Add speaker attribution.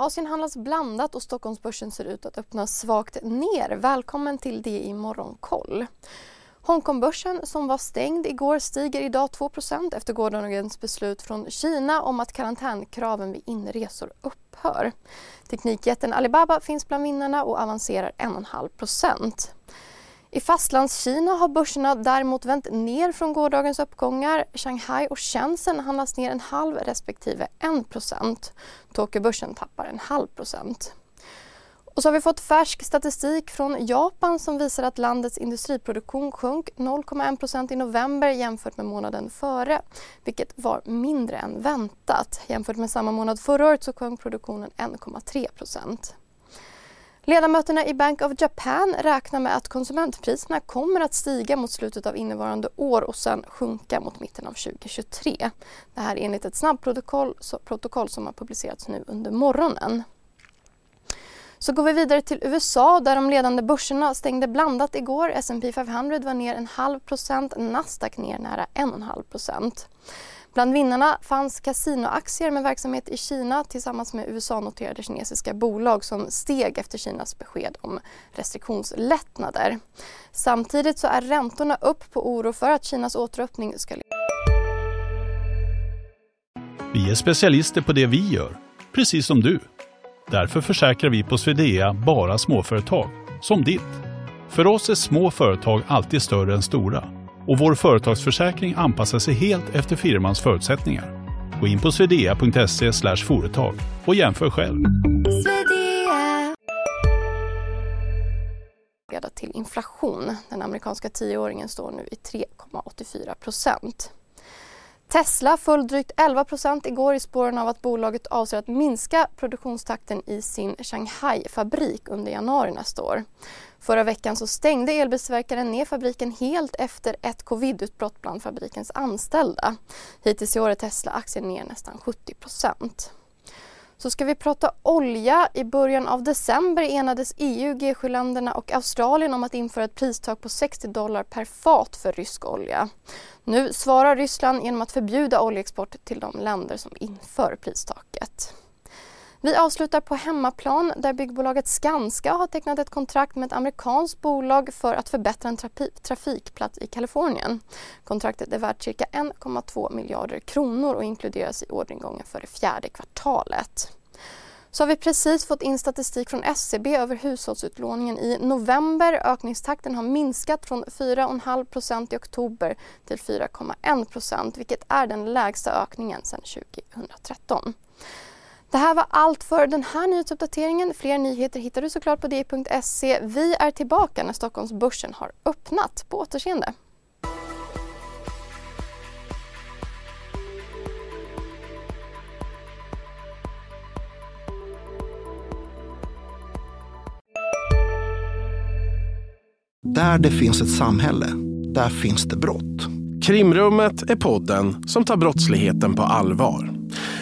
Speaker 1: Asien handlas blandat och Stockholmsbörsen ser ut att öppna svagt ner. Välkommen till det i Morgonkoll. Hongkongbörsen som var stängd igår stiger idag 2% efter gårdagens beslut från Kina om att karantänkraven vid inresor upphör. Teknikjätten Alibaba finns bland vinnarna och avancerar 1,5 i Fastlandskina har börserna däremot vänt ner från gårdagens uppgångar. Shanghai och Shenzhen handlas ner en halv respektive 1 procent. Tokyobörsen tappar en halv procent. Och så har vi fått färsk statistik från Japan som visar att landets industriproduktion sjönk 0,1% i november jämfört med månaden före, vilket var mindre än väntat. Jämfört med samma månad förra året så sjönk produktionen 1,3 Ledamöterna i Bank of Japan räknar med att konsumentpriserna kommer att stiga mot slutet av innevarande år och sen sjunka mot mitten av 2023. Det här enligt ett snabbprotokoll som har publicerats nu under morgonen. Så går vi vidare till USA där de ledande börserna stängde blandat igår. S&P 500 var ner en halv procent, Nasdaq ner nära en och en halv procent. Bland vinnarna fanns kasinoaktier med verksamhet i Kina tillsammans med USA-noterade kinesiska bolag som steg efter Kinas besked om restriktionslättnader. Samtidigt så är räntorna upp på oro för att Kinas återöppning ska...
Speaker 2: Vi är specialister på det vi gör, precis som du. Därför försäkrar vi på Swedea bara småföretag, som ditt. För oss är små företag alltid större än stora och vår företagsförsäkring anpassar sig helt efter firmans förutsättningar. Gå in på swedea.se företag och jämför själv.
Speaker 1: leda till inflation. Den amerikanska tioåringen står nu i 3,84 procent. Tesla föll drygt 11% igår i spåren av att bolaget avser att minska produktionstakten i sin Shanghai-fabrik under januari nästa år. Förra veckan så stängde elbilsverkaren ner fabriken helt efter ett covidutbrott bland fabrikens anställda. Hittills i år är Tesla-aktien ner nästan 70 så ska vi prata olja. I början av december enades EU, G7-länderna och Australien om att införa ett pristak på 60 dollar per fat för rysk olja. Nu svarar Ryssland genom att förbjuda oljeexport till de länder som inför pristaket. Vi avslutar på hemmaplan där byggbolaget Skanska har tecknat ett kontrakt med ett amerikanskt bolag för att förbättra en trafikplats i Kalifornien. Kontraktet är värt cirka 1,2 miljarder kronor och inkluderas i orderingången för det fjärde kvartalet. Så har vi precis fått in statistik från SCB över hushållsutlåningen i november. Ökningstakten har minskat från 4,5% i oktober till 4,1% vilket är den lägsta ökningen sedan 2013. Det här var allt för den här nyhetsuppdateringen. Fler nyheter hittar du såklart på di.se. Vi är tillbaka när Stockholmsbörsen har öppnat. På återseende.
Speaker 3: Där det finns ett samhälle, där finns det brott.
Speaker 4: Krimrummet är podden som tar brottsligheten på allvar.